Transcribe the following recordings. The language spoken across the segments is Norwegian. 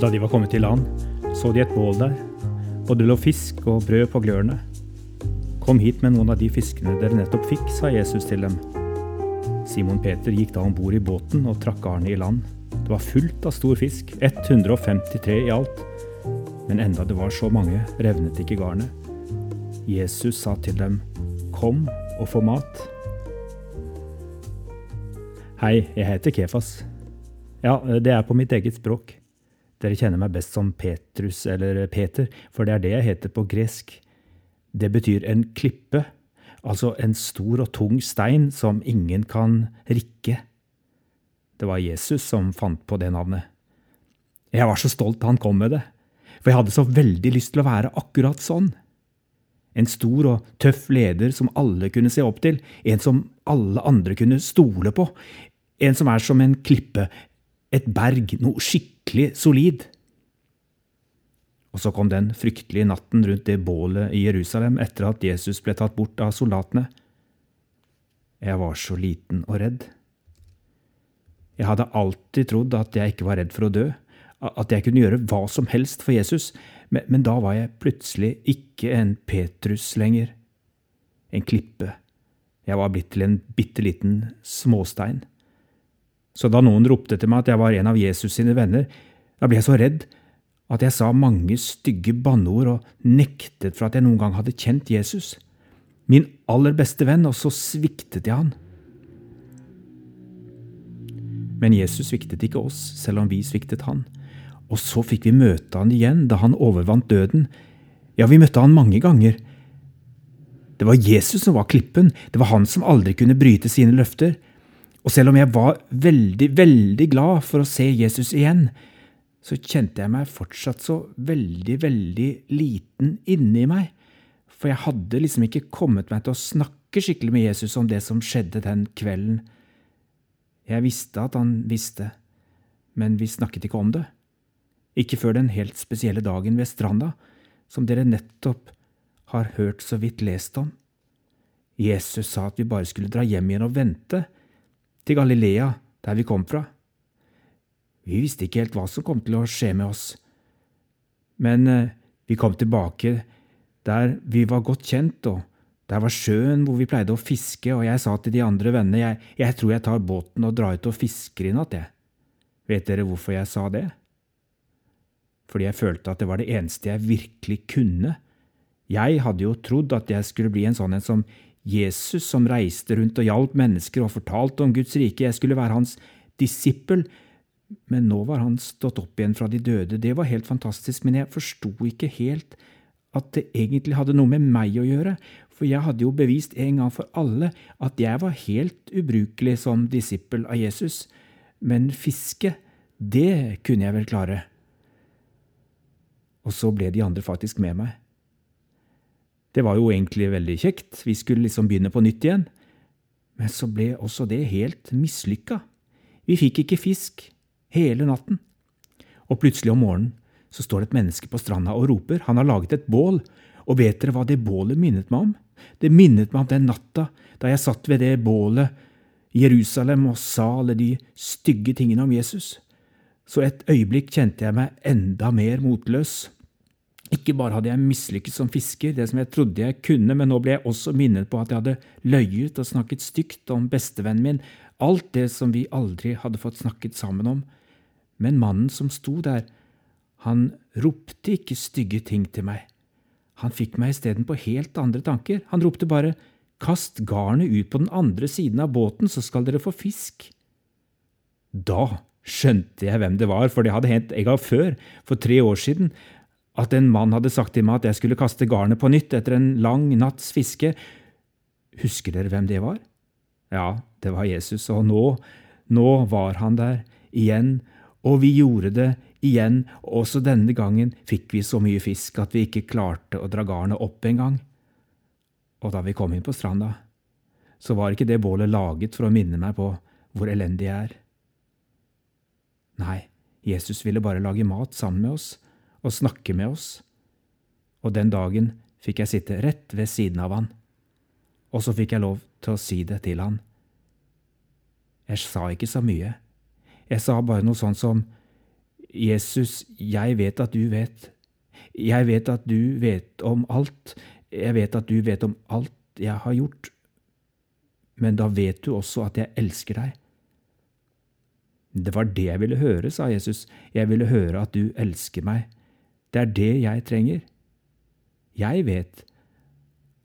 Da de var kommet til land, så de et bål der, og det lå fisk og brød på glørne. Kom hit med noen av de fiskene dere nettopp fikk, sa Jesus til dem. Simon Peter gikk da om bord i båten og trakk garnet i land. Det var fullt av stor fisk, 153 i alt. Men enda det var så mange, revnet ikke garnet. Jesus sa til dem, Kom og få mat. Hei, jeg heter Kefas. Ja, det er på mitt eget språk. Dere kjenner meg best som Petrus eller Peter, for det er det jeg heter på gresk. Det betyr en klippe, altså en stor og tung stein som ingen kan rikke. Det var Jesus som fant på det navnet. Jeg var så stolt da han kom med det, for jeg hadde så veldig lyst til å være akkurat sånn. En stor og tøff leder som alle kunne se opp til, en som alle andre kunne stole på, en som er som en klippe, et berg, noe skikkelig solid. Og så kom den fryktelige natten rundt det bålet i Jerusalem etter at Jesus ble tatt bort av soldatene. Jeg var så liten og redd. Jeg hadde alltid trodd at jeg ikke var redd for å dø, at jeg kunne gjøre hva som helst for Jesus, men, men da var jeg plutselig ikke en Petrus lenger. En klippe. Jeg var blitt til en bitte liten småstein. Så da noen ropte til meg at jeg var en av Jesus sine venner, da ble jeg så redd at jeg sa mange stygge banneord og nektet for at jeg noen gang hadde kjent Jesus, min aller beste venn, og så sviktet jeg han. Men Jesus sviktet ikke oss, selv om vi sviktet han. Og så fikk vi møte han igjen da han overvant døden. Ja, vi møtte han mange ganger. Det var Jesus som var klippen, det var han som aldri kunne bryte sine løfter. Og selv om jeg var veldig, veldig glad for å se Jesus igjen, så kjente jeg meg fortsatt så veldig, veldig liten inni meg, for jeg hadde liksom ikke kommet meg til å snakke skikkelig med Jesus om det som skjedde den kvelden. Jeg visste at han visste, men vi snakket ikke om det. Ikke før den helt spesielle dagen ved stranda, som dere nettopp har hørt så vidt lest om. Jesus sa at vi bare skulle dra hjem igjen og vente, til Galilea, der vi kom fra. Vi visste ikke helt hva som kom til å skje med oss, men eh, vi kom tilbake der vi var godt kjent, og der var sjøen hvor vi pleide å fiske, og jeg sa til de andre vennene, jeg, jeg tror jeg tar båten og drar ut og fisker i natt, jeg. Vet dere hvorfor jeg sa det? Fordi jeg følte at det var det eneste jeg virkelig kunne. Jeg hadde jo trodd at jeg skulle bli en sånn en som Jesus som reiste rundt og hjalp mennesker og fortalte om Guds rike, jeg skulle være hans disippel, men nå var han stått opp igjen fra de døde, det var helt fantastisk, men jeg forsto ikke helt at det egentlig hadde noe med meg å gjøre, for jeg hadde jo bevist en gang for alle at jeg var helt ubrukelig som disippel av Jesus, men fiske, det kunne jeg vel klare. Og så ble de andre faktisk med meg. Det var jo egentlig veldig kjekt, vi skulle liksom begynne på nytt igjen. Men så ble også det helt mislykka. Vi fikk ikke fisk hele natten. Og plutselig om morgenen så står det et menneske på stranda og roper, han har laget et bål, og vet dere hva det bålet minnet meg om? Det minnet meg om den natta da jeg satt ved det bålet Jerusalem og sa alle de stygge tingene om Jesus. Så et øyeblikk kjente jeg meg enda mer motløs. Ikke bare hadde jeg mislykkes som fisker, det som jeg trodde jeg kunne, men nå ble jeg også minnet på at jeg hadde løyet og snakket stygt om bestevennen min, alt det som vi aldri hadde fått snakket sammen om. Men mannen som sto der, han ropte ikke stygge ting til meg. Han fikk meg isteden på helt andre tanker. Han ropte bare Kast garnet ut på den andre siden av båten, så skal dere få fisk. Da skjønte jeg hvem det var, for det hadde hendt en gang før, for tre år siden at en mann hadde sagt til meg at jeg skulle kaste garnet på nytt etter en lang natts fiske. Husker dere hvem det var? Ja, det var Jesus, og nå, nå var han der igjen, og vi gjorde det igjen, også denne gangen fikk vi så mye fisk at vi ikke klarte å dra garnet opp engang. Og da vi kom inn på stranda, så var ikke det bålet laget for å minne meg på hvor elendig jeg er. Nei, Jesus ville bare lage mat sammen med oss og snakke med oss. Og den dagen fikk jeg sitte rett ved siden av han, og så fikk jeg lov til å si det til han. Jeg sa ikke så mye. Jeg sa bare noe sånn som Jesus, jeg vet at du vet. Jeg vet at du vet om alt. Jeg vet at du vet om alt jeg har gjort. Men da vet du også at jeg elsker deg. Det var det jeg ville høre, sa Jesus. Jeg ville høre at du elsker meg. Det er det jeg trenger. Jeg vet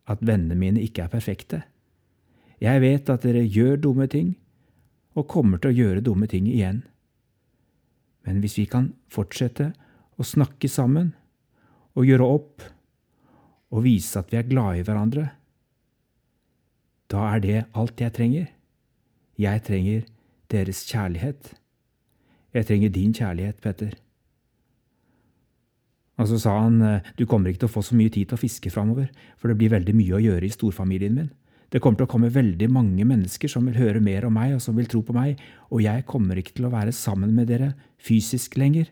at vennene mine ikke er perfekte. Jeg vet at dere gjør dumme ting, og kommer til å gjøre dumme ting igjen. Men hvis vi kan fortsette å snakke sammen og gjøre opp og vise at vi er glade i hverandre, da er det alt jeg trenger. Jeg trenger deres kjærlighet. Jeg trenger din kjærlighet, Petter. Og så sa han, du kommer ikke til å få så mye tid til å fiske framover, for det blir veldig mye å gjøre i storfamilien min. Det kommer til å komme veldig mange mennesker som vil høre mer om meg og som vil tro på meg, og jeg kommer ikke til å være sammen med dere fysisk lenger.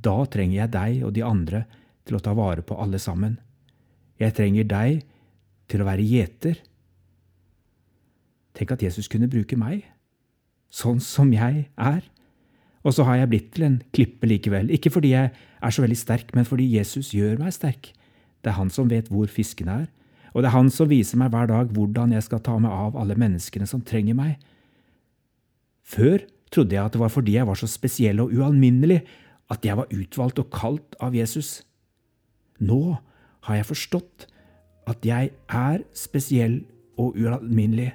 Da trenger jeg deg og de andre til å ta vare på alle sammen. Jeg trenger deg til å være gjeter. Tenk at Jesus kunne bruke meg, sånn som jeg er. Og så har jeg blitt til en klippe likevel, ikke fordi jeg er så veldig sterk, men fordi Jesus gjør meg sterk. Det er han som vet hvor fiskene er, og det er han som viser meg hver dag hvordan jeg skal ta meg av alle menneskene som trenger meg. Før trodde jeg at det var fordi jeg var så spesiell og ualminnelig at jeg var utvalgt og kalt av Jesus. Nå har jeg forstått at jeg er spesiell og ualminnelig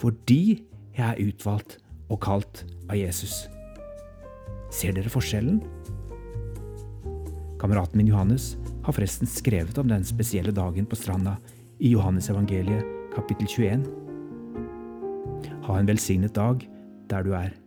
fordi jeg er utvalgt og kalt av Jesus. Ser dere forskjellen? Kameraten min Johannes har forresten skrevet om den spesielle dagen på stranda i Johannes evangeliet kapittel 21. Ha en velsignet dag der du er.